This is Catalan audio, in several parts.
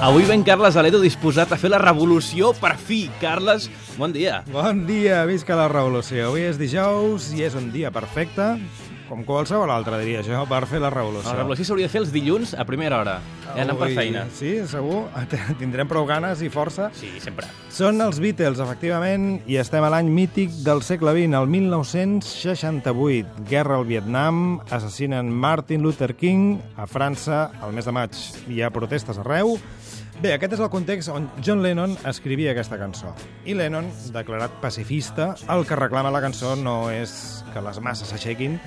Avui ven Carles Aledo disposat a fer la revolució per fi. Carles, bon dia. Bon dia, visca la revolució. Avui és dijous i és un dia perfecte com qualsevol altre, diria jo, per fer la revolució. La revolució s'hauria de fer els dilluns a primera hora. Ja anant per Avui- feina. Sí, segur. Tindrem prou ganes i força. Sí, sempre. Són els Beatles, efectivament, i estem a l'any mític del segle XX, el 1968. Guerra al Vietnam, assassinen Martin Luther King a França al mes de maig. Hi ha protestes arreu. Bé, aquest és el context on John Lennon escrivia aquesta cançó. I Lennon, declarat pacifista, el que reclama la cançó no és que les masses s'aixequin,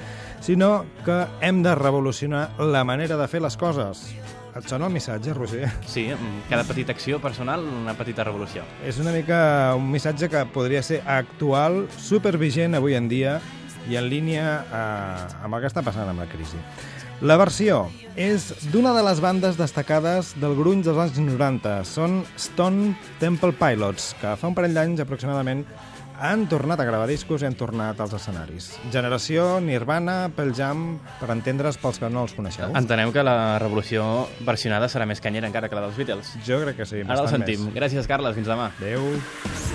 sinó que hem de revolucionar la manera de fer les coses. Et sona el missatge, Roger? Sí, cada petita acció personal, una petita revolució. És una mica un missatge que podria ser actual, supervigent avui en dia i en línia eh, amb el que està passant amb la crisi. La versió és d'una de les bandes destacades del grunge dels anys 90. Són Stone Temple Pilots, que fa un parell d'anys aproximadament han tornat a gravar discos i han tornat als escenaris. Generació Nirvana, Pearl Jam, per entendre's pels que no els coneixeu. Entenem que la revolució versionada serà més canyera encara que la dels Beatles. Jo crec que sí, Ara el sentim. més. Gràcies, Carles. Fins demà. Adéu.